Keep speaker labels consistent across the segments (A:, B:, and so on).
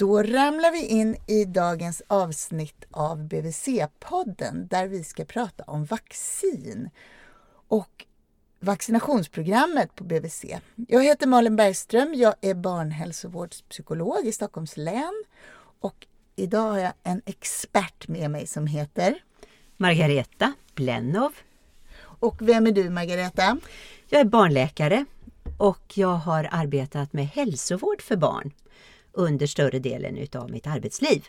A: Då ramlar vi in i dagens avsnitt av BVC-podden där vi ska prata om vaccin och vaccinationsprogrammet på BVC. Jag heter Malin Bergström, jag är barnhälsovårdspsykolog i Stockholms län och idag har jag en expert med mig som heter
B: Margareta Blennow.
A: Och vem är du Margareta?
B: Jag är barnläkare och jag har arbetat med hälsovård för barn under större delen utav mitt arbetsliv.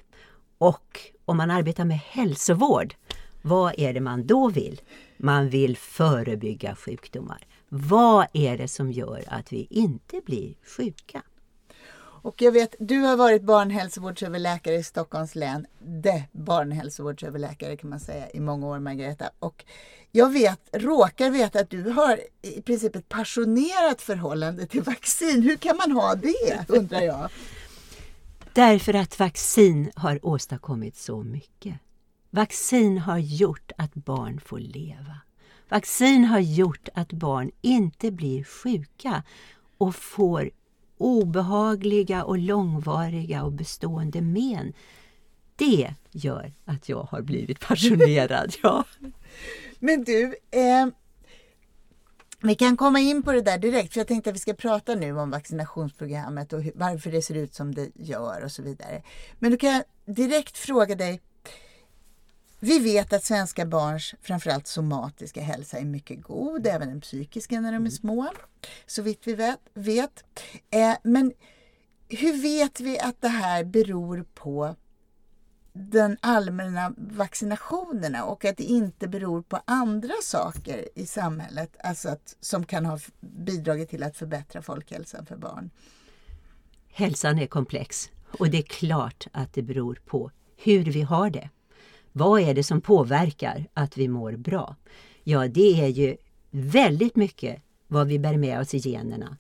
B: Och om man arbetar med hälsovård, vad är det man då vill? Man vill förebygga sjukdomar. Vad är det som gör att vi inte blir sjuka?
A: Och jag vet, du har varit barnhälsovårdsöverläkare i Stockholms län. Det barnhälsovårdsöverläkare kan man säga i många år Margareta. Och jag vet, råkar veta att du har i princip ett passionerat förhållande till vaccin. Hur kan man ha det undrar jag?
B: Därför att vaccin har åstadkommit så mycket. Vaccin har gjort att barn får leva. Vaccin har gjort att barn inte blir sjuka och får obehagliga och långvariga och bestående men. Det gör att jag har blivit passionerad. Ja.
A: Men du, eh, vi kan komma in på det där direkt, för jag tänkte att vi ska prata nu om vaccinationsprogrammet och varför det ser ut som det gör och så vidare. Men då kan jag direkt fråga dig, vi vet att svenska barns framförallt somatiska hälsa är mycket god, även den psykiska när de är mm. små. Så vitt vi vet. vet. Eh, men hur vet vi att det här beror på den allmänna vaccinationerna och att det inte beror på andra saker i samhället alltså att, som kan ha bidragit till att förbättra folkhälsan för barn?
B: Hälsan är komplex och det är klart att det beror på hur vi har det. Vad är det som påverkar att vi mår bra? Ja, det är ju väldigt mycket vad vi bär med oss i generna.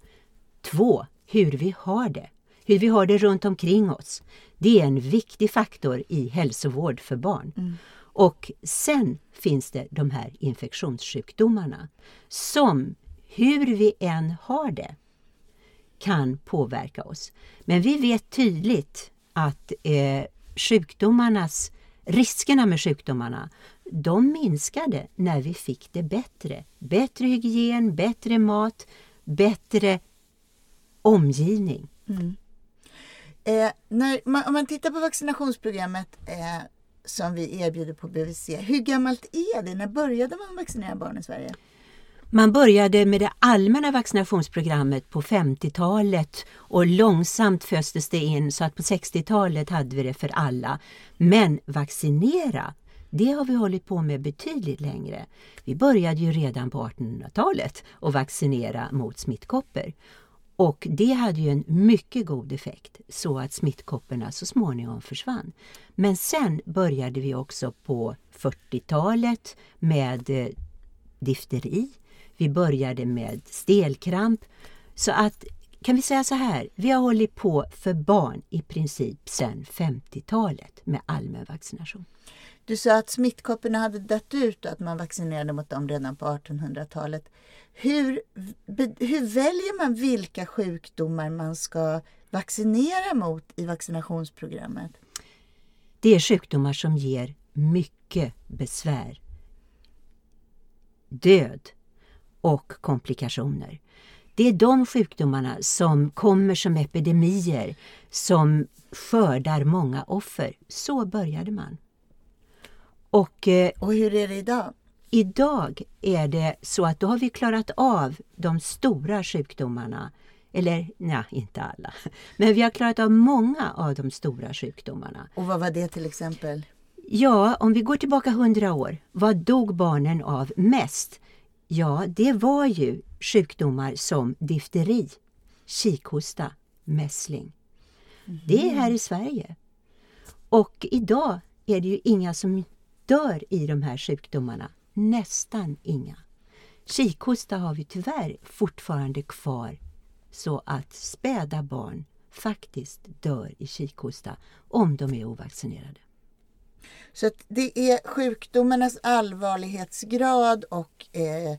B: Två, hur vi har det. Hur vi har det runt omkring oss. Det är en viktig faktor i hälsovård för barn. Mm. Och sen finns det de här infektionssjukdomarna som, hur vi än har det, kan påverka oss. Men vi vet tydligt att eh, sjukdomarnas riskerna med sjukdomarna de minskade när vi fick det bättre. Bättre hygien, bättre mat, bättre omgivning. Mm.
A: Eh, när man, om man tittar på vaccinationsprogrammet eh, som vi erbjuder på BVC, hur gammalt är det? När började man vaccinera barn i Sverige?
B: Man började med det allmänna vaccinationsprogrammet på 50-talet och långsamt föstes det in så att på 60-talet hade vi det för alla. Men vaccinera, det har vi hållit på med betydligt längre. Vi började ju redan på 1800-talet att vaccinera mot smittkoppor. Och det hade ju en mycket god effekt så att smittkopporna så småningom försvann. Men sen började vi också på 40-talet med eh, difteri vi började med stelkramp. Så att kan vi säga så här, vi har hållit på för barn i princip sedan 50-talet med allmän vaccination.
A: Du sa att smittkopporna hade dött ut och att man vaccinerade mot dem redan på 1800-talet. Hur, hur väljer man vilka sjukdomar man ska vaccinera mot i vaccinationsprogrammet?
B: Det är sjukdomar som ger mycket besvär. Död, och komplikationer. Det är de sjukdomarna som kommer som epidemier som skördar många offer. Så började man.
A: Och, eh, och hur är det idag?
B: Idag är det så att då har vi klarat av de stora sjukdomarna. Eller nej, inte alla. Men vi har klarat av många av de stora sjukdomarna.
A: Och vad var det till exempel?
B: Ja, om vi går tillbaka hundra år. Vad dog barnen av mest? Ja, det var ju sjukdomar som difteri, kikhosta, mässling. Mm. Det är här i Sverige. Och idag är det ju inga som dör i de här sjukdomarna. Nästan inga. Kikhosta har vi tyvärr fortfarande kvar så att späda barn faktiskt dör i kikhosta om de är ovaccinerade.
A: Så det är sjukdomarnas allvarlighetsgrad och eh,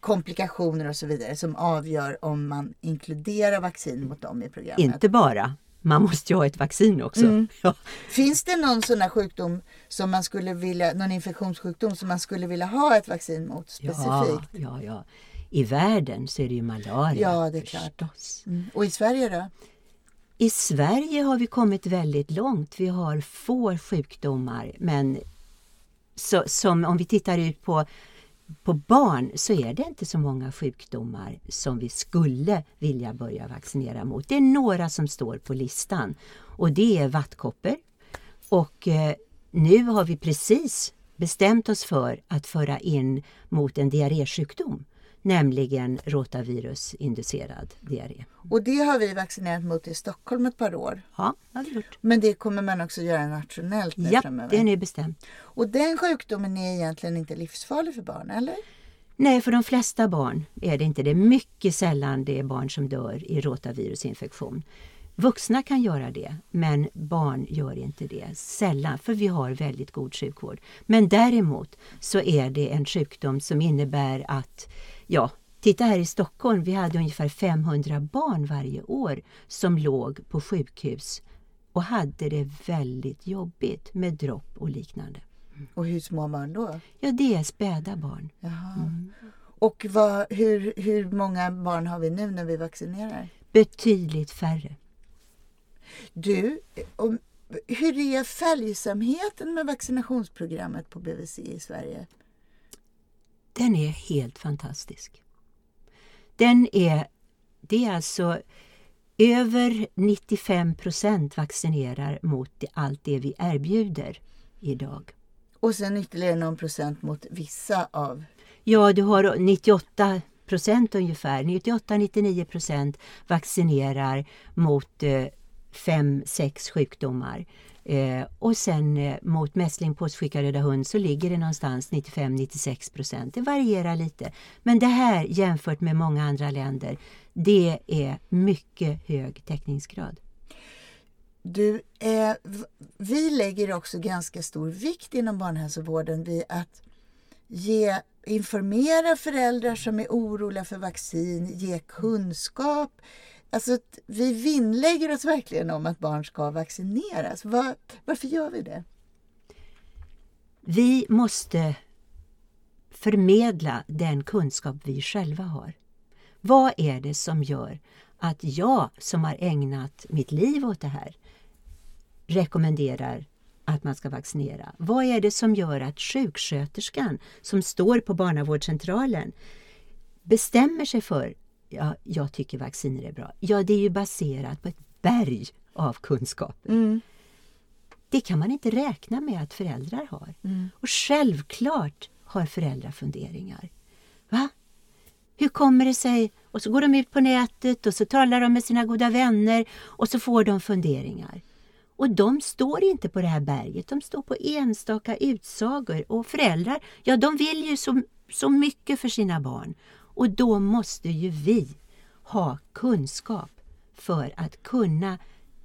A: komplikationer och så vidare som avgör om man inkluderar vaccin mot dem i programmet?
B: Inte bara. Man måste ju ha ett vaccin också.
A: Mm.
B: Ja.
A: Finns det någon sån här sjukdom som man skulle vilja, någon infektionssjukdom som man skulle vilja ha ett vaccin mot specifikt?
B: Ja, ja, ja. I världen så är det ju malaria.
A: Ja, det är klart. Mm. Och i Sverige då?
B: I Sverige har vi kommit väldigt långt. Vi har få sjukdomar men så, som om vi tittar ut på, på barn så är det inte så många sjukdomar som vi skulle vilja börja vaccinera mot. Det är några som står på listan och det är vattkoppor. Och eh, nu har vi precis bestämt oss för att föra in mot en diarrésjukdom, nämligen rotavirusinducerad diarré.
A: Och det har vi vaccinerat mot i Stockholm ett par år.
B: Ja, det har vi gjort.
A: Men det kommer man också göra nationellt nu
B: Ja,
A: framöver.
B: det är nu bestämt.
A: Och den sjukdomen är egentligen inte livsfarlig för barn, eller?
B: Nej, för de flesta barn är det inte det. Mycket sällan det är barn som dör i rotavirusinfektion. Vuxna kan göra det, men barn gör inte det. Sällan, för vi har väldigt god sjukvård. Men däremot så är det en sjukdom som innebär att, ja, titta här i Stockholm, vi hade ungefär 500 barn varje år som låg på sjukhus och hade det väldigt jobbigt med dropp och liknande.
A: Och hur små barn då?
B: Ja, det är späda barn.
A: Jaha. Och vad, hur, hur många barn har vi nu när vi vaccinerar?
B: Betydligt färre.
A: Du, om, hur är följsamheten med vaccinationsprogrammet på BVC i Sverige?
B: Den är helt fantastisk. Den är, det är alltså över 95 procent vaccinerar mot allt det vi erbjuder idag.
A: Och sen ytterligare någon procent mot vissa av...
B: Ja, du har 98 procent ungefär, 98-99 procent vaccinerar mot eh, fem, sex sjukdomar. Eh, och sen eh, mot mässling, påssjuka, röda hund så ligger det någonstans 95-96 procent. Det varierar lite. Men det här jämfört med många andra länder, det är mycket hög täckningsgrad.
A: Du, eh, vi lägger också ganska stor vikt inom barnhälsovården vid att ge, informera föräldrar som är oroliga för vaccin, ge kunskap. Alltså, vi vinnlägger oss verkligen om att barn ska vaccineras. Var, varför gör vi det?
B: Vi måste förmedla den kunskap vi själva har. Vad är det som gör att jag som har ägnat mitt liv åt det här rekommenderar att man ska vaccinera? Vad är det som gör att sjuksköterskan som står på barnavårdscentralen bestämmer sig för ja, jag tycker vacciner är bra. Ja, det är ju baserat på ett berg av kunskaper. Det kan man inte räkna med att föräldrar har. Och självklart har föräldrar funderingar. Va? Hur kommer det sig? Och så går de ut på nätet och så talar de med sina goda vänner och så får de funderingar. Och de står inte på det här berget, de står på enstaka utsagor. Och föräldrar, ja de vill ju så, så mycket för sina barn. Och då måste ju vi ha kunskap för att kunna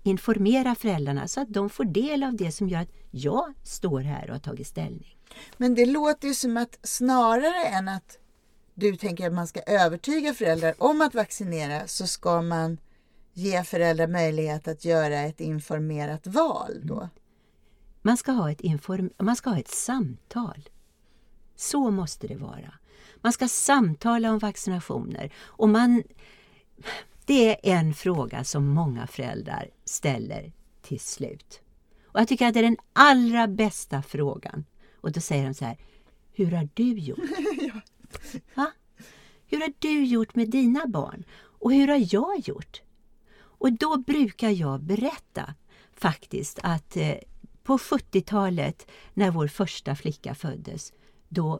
B: informera föräldrarna så att de får del av det som gör att jag står här och har tagit ställning.
A: Men det låter ju som att snarare än att du tänker att man ska övertyga föräldrar om att vaccinera så ska man ge föräldrar möjlighet att göra ett informerat val då.
B: Man ska ha ett, inform man ska ha ett samtal. Så måste det vara. Man ska samtala om vaccinationer. Och man, det är en fråga som många föräldrar ställer till slut. Och Jag tycker att det är den allra bästa frågan. Och då säger de så här, hur har du gjort? Va? Hur har du gjort med dina barn? Och hur har jag gjort? Och då brukar jag berätta faktiskt att eh, på 70-talet när vår första flicka föddes, då...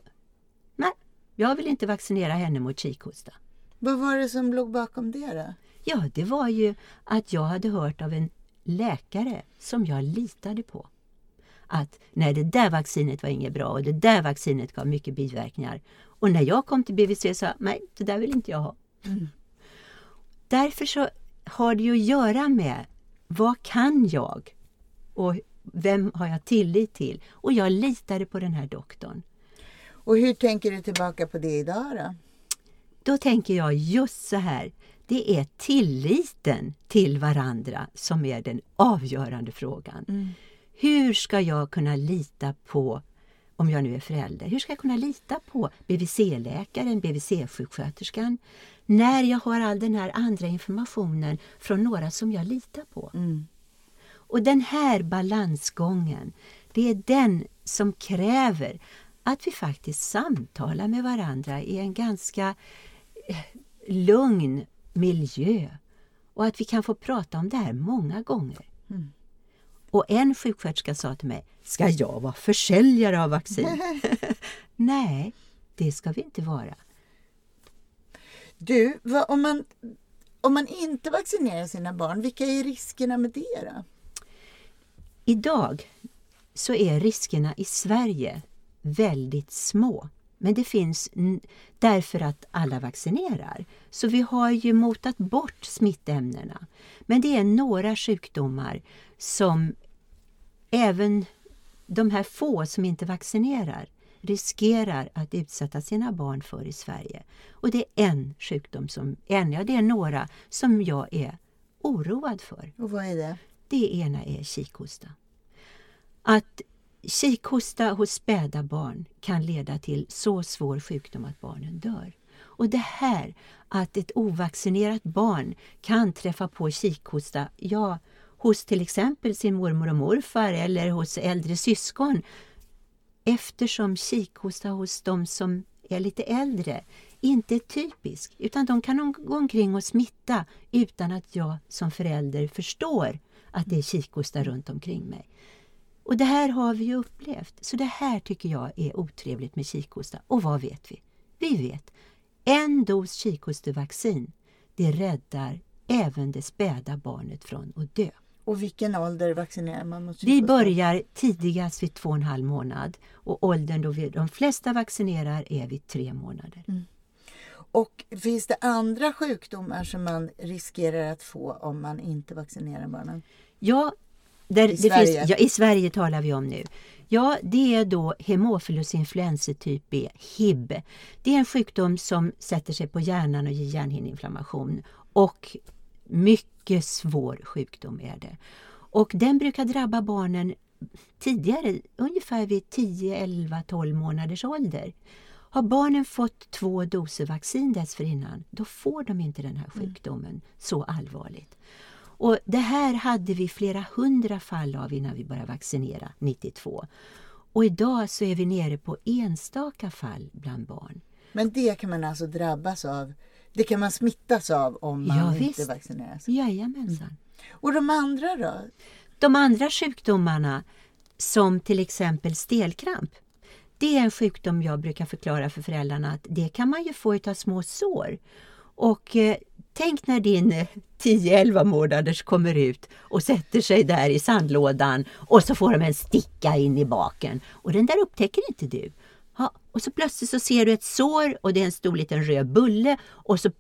B: Jag vill inte vaccinera henne mot kikhosta.
A: Vad var det som låg bakom det då?
B: Ja, det var ju att jag hade hört av en läkare som jag litade på att nej, det där vaccinet var inget bra och det där vaccinet gav mycket biverkningar. Och när jag kom till BVC sa jag, nej, det där vill inte jag ha. Därför så har det ju att göra med vad kan jag och vem har jag tillit till? Och jag litade på den här doktorn.
A: Och hur tänker du tillbaka på det idag då?
B: Då tänker jag just så här. Det är tilliten till varandra som är den avgörande frågan.
A: Mm.
B: Hur ska jag kunna lita på, om jag nu är förälder, hur ska jag kunna lita på BVC-läkaren, BVC-sjuksköterskan när jag har all den här andra informationen från några som jag litar på?
A: Mm.
B: Och den här balansgången, det är den som kräver att vi faktiskt samtalar med varandra i en ganska eh, lugn miljö och att vi kan få prata om det här många gånger.
A: Mm.
B: Och en sjuksköterska sa till mig, ska jag vara försäljare av vaccin? Nej, det ska vi inte vara.
A: Du, vad, om, man, om man inte vaccinerar sina barn, vilka är riskerna med det då?
B: Idag så är riskerna i Sverige väldigt små. Men det finns därför att alla vaccinerar. Så vi har ju motat bort smittämnena. Men det är några sjukdomar som även de här få som inte vaccinerar riskerar att utsätta sina barn för i Sverige. Och det är en sjukdom, som, en, ja, det är några, som jag är oroad för.
A: Och vad är det?
B: Det ena är kikhosta. Att kikhosta hos späda barn kan leda till så svår sjukdom att barnen dör. Och det här att ett ovaccinerat barn kan träffa på kikhosta, ja, hos till exempel sin mormor och morfar eller hos äldre syskon. Eftersom kikhosta hos de som är lite äldre inte är typisk, utan de kan gå omkring och smitta utan att jag som förälder förstår att det är kikhosta runt omkring mig. Och det här har vi ju upplevt, så det här tycker jag är otrevligt med kikhosta. Och vad vet vi? Vi vet, en dos kikhostevaccin, det räddar även det späda barnet från att dö.
A: Och vilken ålder vaccinerar man mot
B: Vi börjar tidigast vid två och en halv månad och åldern då vi, de flesta vaccinerar är vid tre månader.
A: Och finns det andra sjukdomar som man riskerar att få om man inte vaccinerar barnen?
B: Ja, där,
A: I Sverige?
B: Finns, ja, i Sverige talar vi om nu. Ja, det är då Haemophilus influenzae typ B, HIB. Det är en sjukdom som sätter sig på hjärnan och ger hjärnhinneinflammation. Och mycket svår sjukdom är det. Och den brukar drabba barnen tidigare, ungefär vid 10, 11, 12 månaders ålder. Har barnen fått två doser vaccin dessförinnan, då får de inte den här sjukdomen så allvarligt. Och det här hade vi flera hundra fall av innan vi började vaccinera 92. Och idag så är vi nere på enstaka fall bland barn.
A: Men det kan man alltså drabbas av. Det kan man smittas av om man
B: Ja,
A: inte
B: visst.
A: vaccineras.
B: Jajamensan.
A: Och de andra då?
B: De andra sjukdomarna, som till exempel stelkramp, det är en sjukdom jag brukar förklara för föräldrarna att det kan man ju få utav små sår. Och eh, tänk när din eh, 10-11 månaders kommer ut och sätter sig där i sandlådan och så får de en sticka in i baken. Och den där upptäcker inte du. Ja, och så plötsligt så ser du ett sår och det är en stor liten röd bulle och så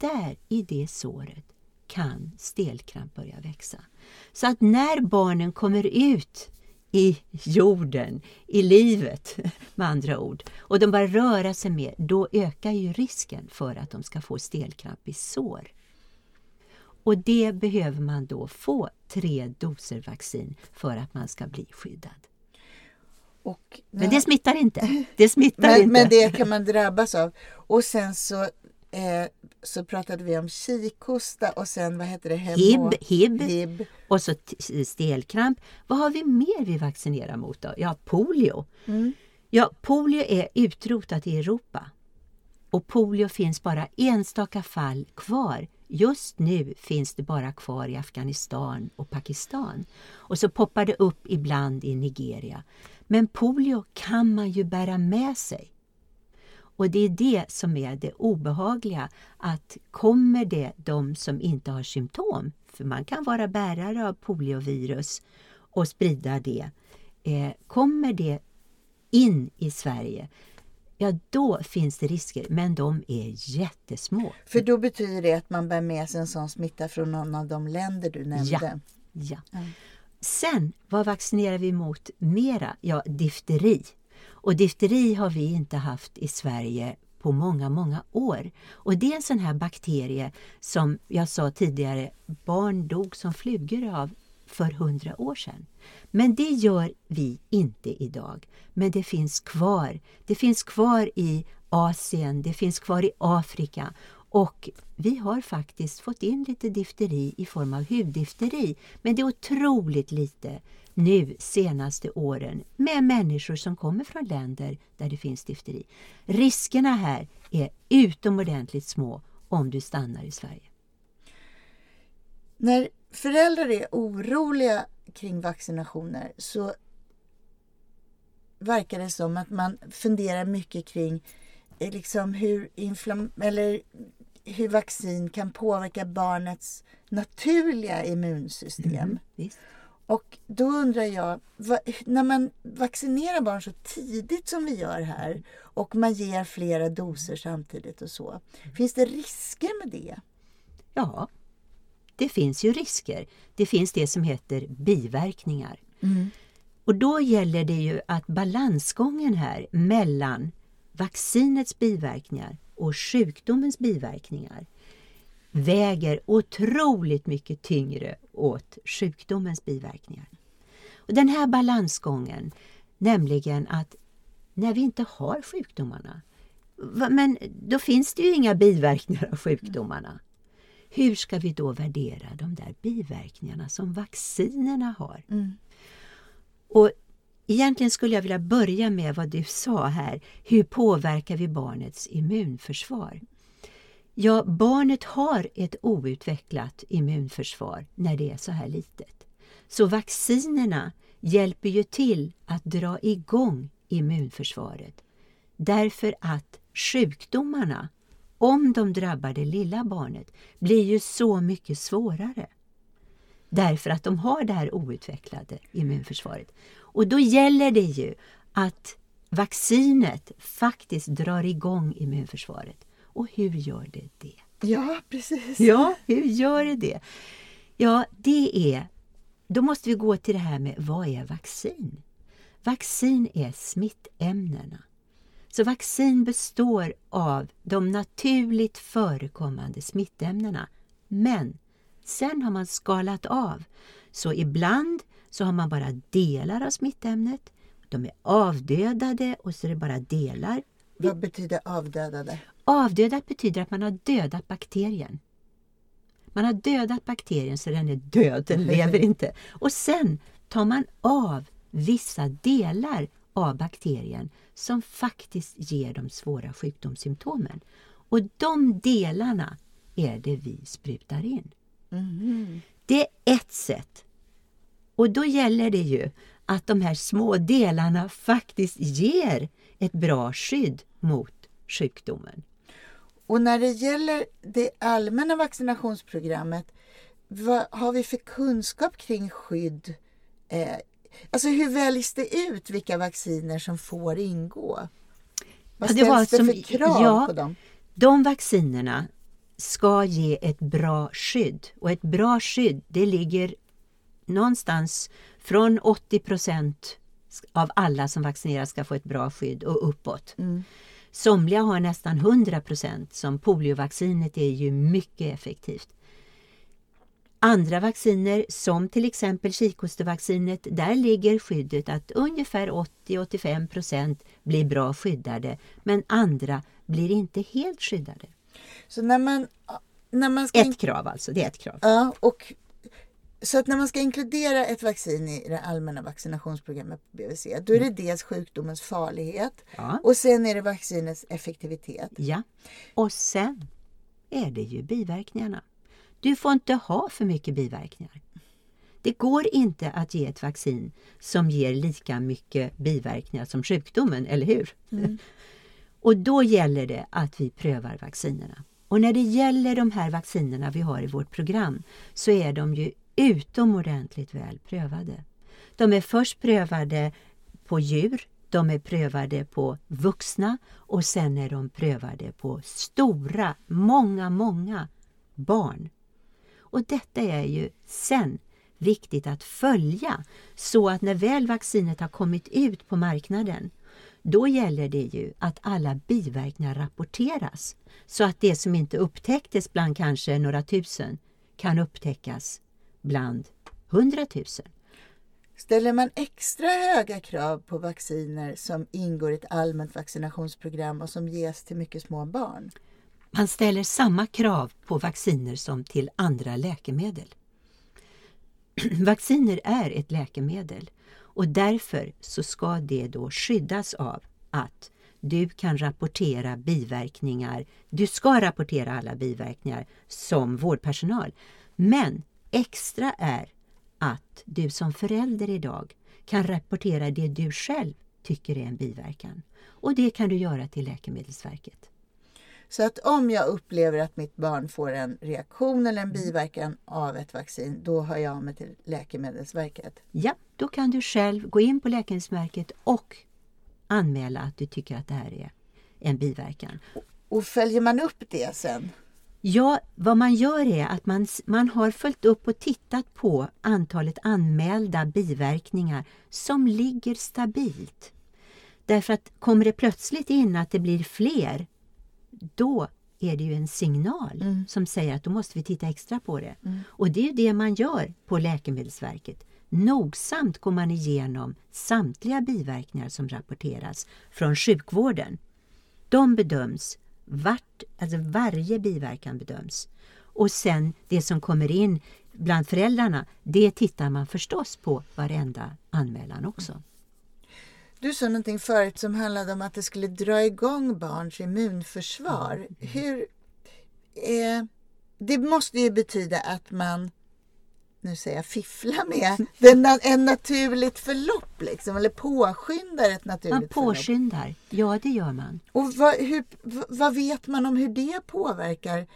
B: där i det såret kan stelkramp börja växa. Så att när barnen kommer ut i jorden, i livet med andra ord, och de börjar röra sig mer, då ökar ju risken för att de ska få stelkramp i sår. Och det behöver man då få tre doser vaccin för att man ska bli skyddad.
A: Och,
B: Men det smittar inte. Det smittar
A: men,
B: inte.
A: men det kan man drabbas av. Och sen så, eh, så pratade vi om kikhosta och sen vad heter det? Hemo-
B: Hib, hib,
A: Hib.
B: och så stelkramp. Vad har vi mer vi vaccinerar mot då? Ja, polio.
A: Mm.
B: Ja, polio är utrotat i Europa. Och polio finns bara enstaka fall kvar. Just nu finns det bara kvar i Afghanistan och Pakistan. Och så poppar det upp ibland i Nigeria. Men polio kan man ju bära med sig. Och det är det som är det obehagliga, att kommer det de som inte har symptom, för man kan vara bärare av poliovirus och sprida det, eh, kommer det in i Sverige, ja då finns det risker, men de är jättesmå.
A: För då betyder det att man bär med sig en sån smitta från någon av de länder du nämnde.
B: Ja.
A: Mm.
B: Sen, vad vaccinerar vi mot mera? Ja, difteri. Och difteri har vi inte haft i Sverige på många, många år. Och det är en sån här bakterie som jag sa tidigare, barn dog som flugor av för hundra år sedan. Men det gör vi inte idag. Men det finns kvar. Det finns kvar i Asien, det finns kvar i Afrika och vi har faktiskt fått in lite difteri i form av huddifteri. Men det är otroligt lite nu senaste åren med människor som kommer från länder där det finns difteri. Riskerna här är utomordentligt små om du stannar i Sverige.
A: När föräldrar är oroliga kring vaccinationer så verkar det som att man funderar mycket kring eh, liksom hur, eller hur vaccin kan påverka barnets naturliga immunsystem.
B: Mm,
A: och då undrar jag, när man vaccinerar barn så tidigt som vi gör här och man ger flera doser samtidigt och så. Finns det risker med det?
B: Ja, det finns ju risker. Det finns det som heter biverkningar.
A: Mm.
B: Och då gäller det ju att balansgången här mellan vaccinets biverkningar och sjukdomens biverkningar väger otroligt mycket tyngre åt sjukdomens biverkningar. Och den här balansgången, nämligen att när vi inte har sjukdomarna, men då finns det ju inga biverkningar av sjukdomarna. Hur ska vi då värdera de där biverkningarna som vaccinerna har?
A: Mm.
B: Och Egentligen skulle jag vilja börja med vad du sa här. Hur påverkar vi barnets immunförsvar? Ja, barnet har ett outvecklat immunförsvar när det är så här litet. Så vaccinerna hjälper ju till att dra igång immunförsvaret. Därför att sjukdomarna, om de drabbar det lilla barnet, blir ju så mycket svårare. Därför att de har det här outvecklade immunförsvaret. Och då gäller det ju att vaccinet faktiskt drar igång immunförsvaret. Och hur gör det det?
A: Ja, precis.
B: Ja, hur gör det det? Ja, det är... Då måste vi gå till det här med vad är vaccin? Vaccin är smittämnena. Så vaccin består av de naturligt förekommande smittämnena. Men sen har man skalat av. Så ibland så har man bara delar av smittämnet. De är avdödade och så är det bara delar.
A: Vad betyder avdödade?
B: Avdödat betyder att man har dödat bakterien. Man har dödat bakterien så den är död, den lever inte. Och sen tar man av vissa delar av bakterien som faktiskt ger de svåra sjukdomssymptomen. Och de delarna är det vi sprutar in.
A: Mm.
B: Det är ett sätt och då gäller det ju att de här små delarna faktiskt ger ett bra skydd mot sjukdomen.
A: Och när det gäller det allmänna vaccinationsprogrammet, vad har vi för kunskap kring skydd? Eh, alltså hur väljs det ut vilka vacciner som får ingå? Vad
B: ja,
A: ställs det,
B: det
A: som, för krav
B: ja,
A: på dem?
B: De vaccinerna ska ge ett bra skydd och ett bra skydd det ligger någonstans från 80 procent av alla som vaccineras ska få ett bra skydd och uppåt.
A: Mm.
B: Somliga har nästan 100 procent, som poliovaccinet är ju mycket effektivt. Andra vacciner, som till exempel kikhostevaccinet, där ligger skyddet att ungefär 80-85 procent blir bra skyddade, men andra blir inte helt skyddade.
A: Så när man, när man ska
B: ett krav alltså, det är ett krav.
A: Ja, och så att när man ska inkludera ett vaccin i det allmänna vaccinationsprogrammet på BVC, då är det mm. dels sjukdomens farlighet
B: ja.
A: och sen är det vaccinets effektivitet.
B: Ja, och sen är det ju biverkningarna. Du får inte ha för mycket biverkningar. Det går inte att ge ett vaccin som ger lika mycket biverkningar som sjukdomen, eller hur?
A: Mm.
B: och då gäller det att vi prövar vaccinerna. Och när det gäller de här vaccinerna vi har i vårt program så är de ju utomordentligt väl prövade. De är först prövade på djur, de är prövade på vuxna och sen är de prövade på stora, många, många barn. Och detta är ju sen viktigt att följa så att när väl vaccinet har kommit ut på marknaden då gäller det ju att alla biverkningar rapporteras så att det som inte upptäcktes bland kanske några tusen kan upptäckas bland hundratusen.
A: Ställer man extra höga krav på vacciner som ingår i ett allmänt vaccinationsprogram och som ges till mycket små barn?
B: Man ställer samma krav på vacciner som till andra läkemedel. vacciner är ett läkemedel och därför så ska det då skyddas av att du kan rapportera biverkningar. Du ska rapportera alla biverkningar som vårdpersonal. Men extra är att du som förälder idag kan rapportera det du själv tycker är en biverkan. Och det kan du göra till Läkemedelsverket.
A: Så att om jag upplever att mitt barn får en reaktion eller en biverkan av ett vaccin, då hör jag mig till Läkemedelsverket?
B: Ja, då kan du själv gå in på Läkemedelsverket och anmäla att du tycker att det här är en biverkan.
A: Och följer man upp det sen?
B: Ja, vad man gör är att man, man har följt upp och tittat på antalet anmälda biverkningar som ligger stabilt. Därför att kommer det plötsligt in att det blir fler, då är det ju en signal mm. som säger att då måste vi titta extra på det. Mm. Och det är det man gör på Läkemedelsverket. Nogsamt går man igenom samtliga biverkningar som rapporteras från sjukvården. De bedöms vart, alltså varje biverkan bedöms. Och sen det som kommer in bland föräldrarna, det tittar man förstås på varenda anmälan också.
A: Du sa någonting förut som handlade om att det skulle dra igång barns immunförsvar. Mm. Hur, eh, det måste ju betyda att man nu säger jag fiffla med, den, en naturligt förlopp liksom, eller påskyndar ett naturligt
B: man påskyndar, förlopp. ja det gör man.
A: Och vad, hur, vad vet man om hur det påverkar,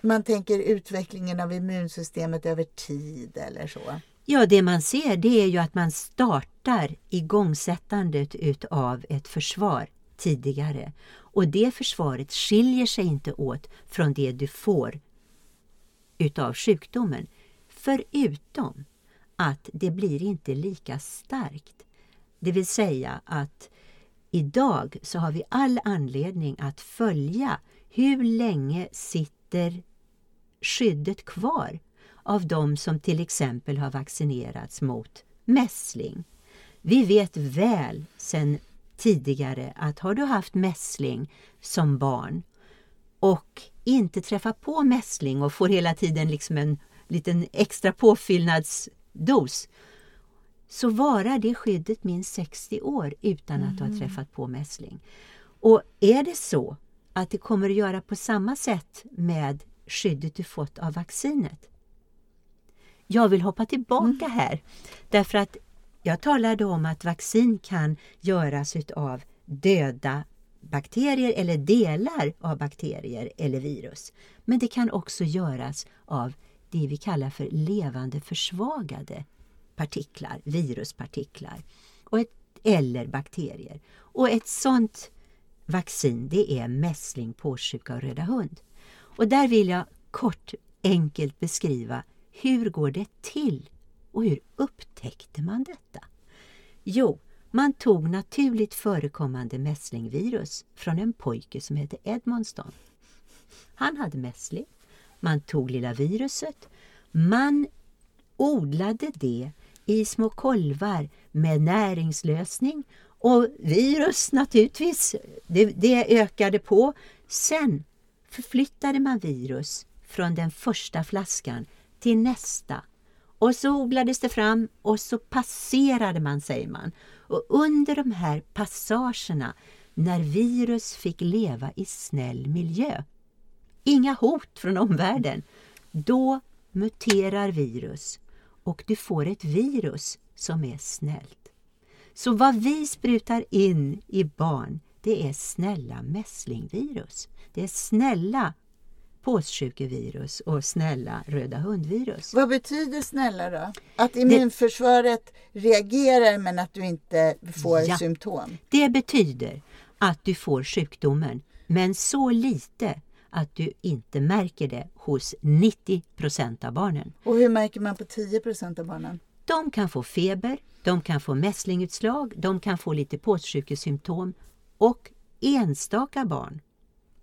A: man tänker utvecklingen av immunsystemet över tid eller så?
B: Ja, det man ser det är ju att man startar igångsättandet utav ett försvar tidigare. Och det försvaret skiljer sig inte åt från det du får utav sjukdomen. Förutom att det blir inte lika starkt. Det vill säga att idag så har vi all anledning att följa hur länge sitter skyddet kvar av de som till exempel har vaccinerats mot mässling. Vi vet väl sedan tidigare att har du haft mässling som barn och inte träffar på mässling och får hela tiden liksom en liten extra påfyllnadsdos så varar det skyddet minst 60 år utan att du har mm. träffat på mässling. Och är det så att det kommer att göra på samma sätt med skyddet du fått av vaccinet? Jag vill hoppa tillbaka mm. här därför att jag talade om att vaccin kan göras av döda bakterier eller delar av bakterier eller virus. Men det kan också göras av det vi kallar för levande försvagade partiklar, viruspartiklar och ett, eller bakterier. Och ett sådant vaccin det är mässling, påssjuka och röda hund. Och där vill jag kort enkelt beskriva hur går det till och hur upptäckte man detta? Jo, man tog naturligt förekommande mässlingvirus från en pojke som hette Edmonston. Han hade mässling man tog lilla viruset, man odlade det i små kolvar med näringslösning och virus naturligtvis, det, det ökade på. Sen förflyttade man virus från den första flaskan till nästa. Och så odlades det fram och så passerade man, säger man. Och under de här passagerna, när virus fick leva i snäll miljö, inga hot från omvärlden, då muterar virus och du får ett virus som är snällt. Så vad vi sprutar in i barn, det är snälla mässlingvirus. Det är snälla påssjukevirus och snälla röda hundvirus.
A: Vad betyder snälla då? Att immunförsvaret det, reagerar men att du inte får ja, symptom?
B: Det betyder att du får sjukdomen men så lite att du inte märker det hos 90 procent av barnen.
A: Och hur märker man på 10 procent av barnen?
B: De kan få feber, de kan få mässlingutslag, de kan få lite påssjukesymptom och enstaka barn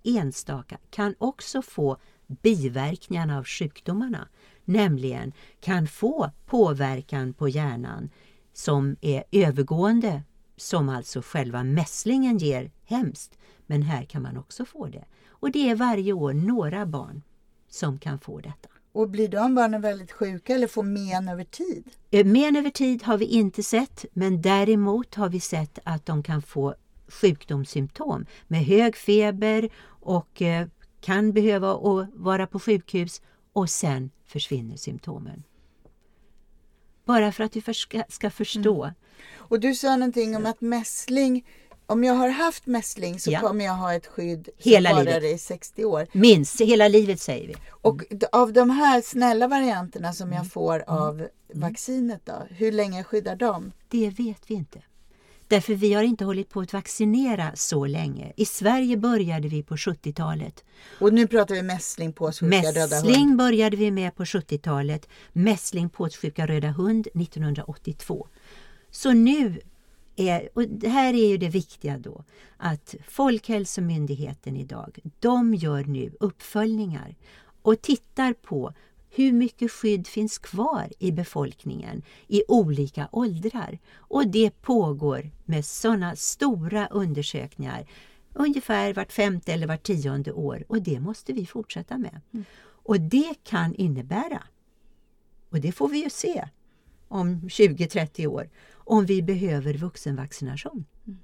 B: enstaka kan också få biverkningarna av sjukdomarna, nämligen kan få påverkan på hjärnan som är övergående, som alltså själva mässlingen ger hemskt. Men här kan man också få det. Och det är varje år några barn som kan få detta.
A: Och blir de barnen väldigt sjuka eller får men över tid?
B: Eh, men över tid har vi inte sett, men däremot har vi sett att de kan få sjukdomssymptom med hög feber och eh, kan behöva vara på sjukhus och sen försvinner symptomen. Bara för att vi ska förstå. Mm.
A: Och du sa någonting om att mässling om jag har haft mässling så ja. kommer jag ha ett skydd
B: hela
A: som
B: varar
A: i 60 år.
B: Minst hela livet säger vi. Mm.
A: Och av de här snälla varianterna som jag mm. får mm. av mm. vaccinet då, hur länge skyddar de?
B: Det vet vi inte. Därför vi har inte hållit på att vaccinera så länge. I Sverige började vi på 70-talet.
A: Och nu pratar vi mässling, påssjuka, röda hund.
B: Mässling började vi med på 70-talet. Mässling, påssjuka, röda hund 1982. Så nu är, och det här är ju det viktiga då, att Folkhälsomyndigheten idag, de gör nu uppföljningar och tittar på hur mycket skydd finns kvar i befolkningen i olika åldrar. Och det pågår med sådana stora undersökningar ungefär vart femte eller vart tionde år och det måste vi fortsätta med. Mm. Och det kan innebära, och det får vi ju se om 20-30 år, om vi behöver vuxenvaccination. Mm.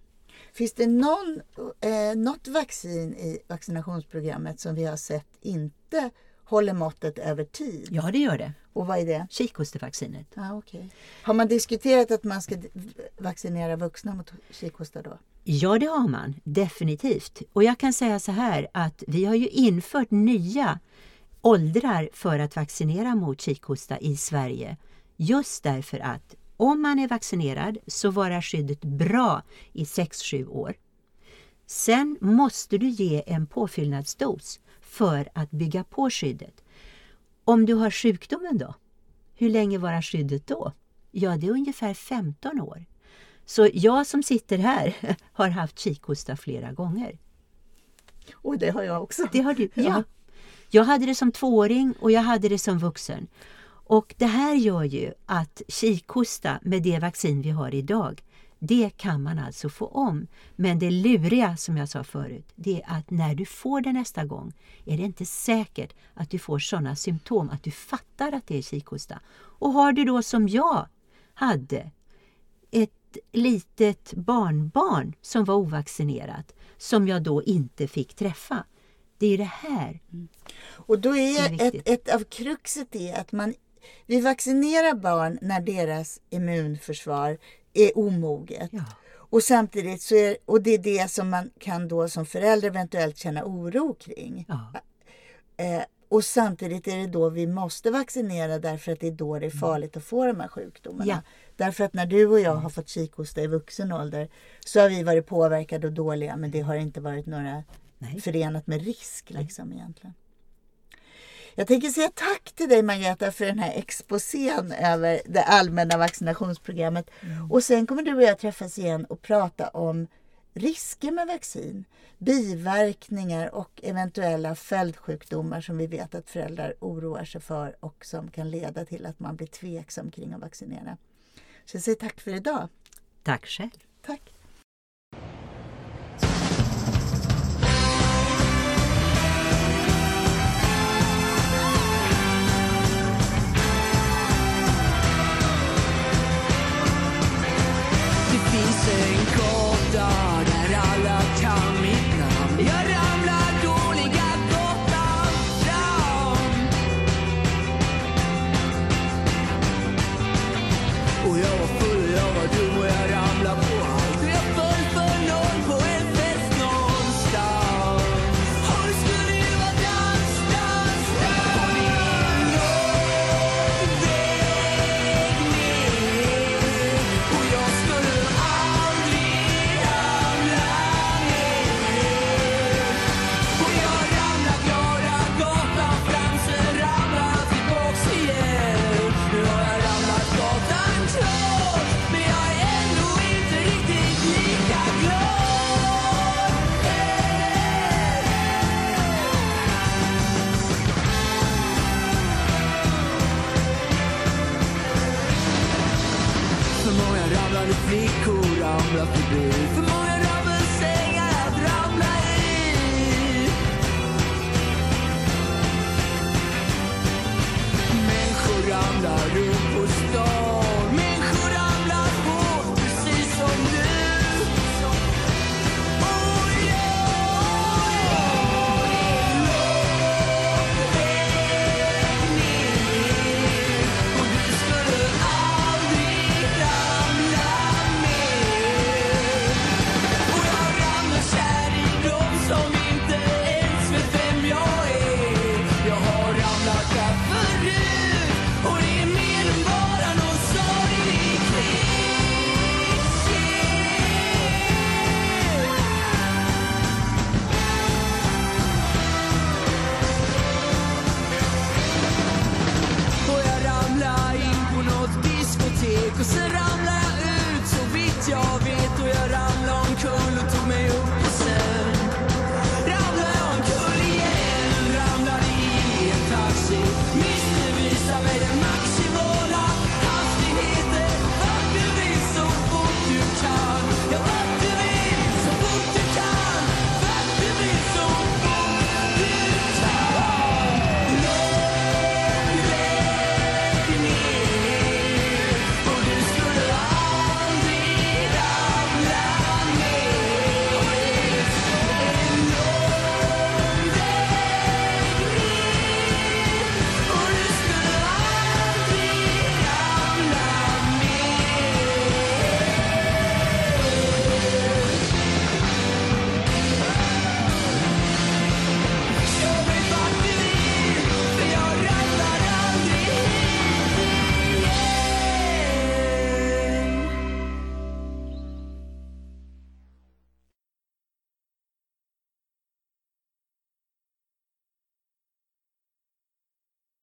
A: Finns det någon, eh, något vaccin i vaccinationsprogrammet som vi har sett inte håller måttet över tid?
B: Ja, det gör det.
A: Och vad är det?
B: Kikhostevaccinet.
A: Ah, okay. Har man diskuterat att man ska vaccinera vuxna mot kikhosta då?
B: Ja, det har man definitivt. Och jag kan säga så här att vi har ju infört nya åldrar för att vaccinera mot kikhosta i Sverige. Just därför att om man är vaccinerad så varar skyddet bra i 6-7 år. Sen måste du ge en påfyllnadsdos för att bygga på skyddet. Om du har sjukdomen då? Hur länge varar skyddet då? Ja, det är ungefär 15 år. Så jag som sitter här har haft kikhosta flera gånger.
A: Och det har jag också.
B: Det har du? Ja. Jag hade det som tvååring och jag hade det som vuxen. Och det här gör ju att kikhosta med det vaccin vi har idag det kan man alltså få om. Men det luriga som jag sa förut, det är att när du får det nästa gång är det inte säkert att du får sådana symptom att du fattar att det är kikhosta. Och har du då som jag hade ett litet barnbarn som var ovaccinerat som jag då inte fick träffa. Det är det här. Mm.
A: Och då är, är ett, ett av kruxet är att man vi vaccinerar barn när deras immunförsvar är omoget. Ja. Och samtidigt så är, och det är det som man kan då som förälder eventuellt känna oro kring. Ja. Eh, och samtidigt är det då vi måste vaccinera därför att det är då det är mm. farligt att få de här sjukdomarna. Ja. Därför att när du och jag har fått kikhosta i vuxen ålder så har vi varit påverkade och dåliga men det har inte varit några Nej. förenat med risk liksom egentligen. Jag tänker säga tack till dig Margareta för den här exposén över det allmänna vaccinationsprogrammet. Mm. Och sen kommer du och jag träffas igen och prata om risker med vaccin, biverkningar och eventuella följdsjukdomar som vi vet att föräldrar oroar sig för och som kan leda till att man blir tveksam kring att vaccinera. Så jag säger tack för idag.
B: Tack själv.
A: Tack.
C: now you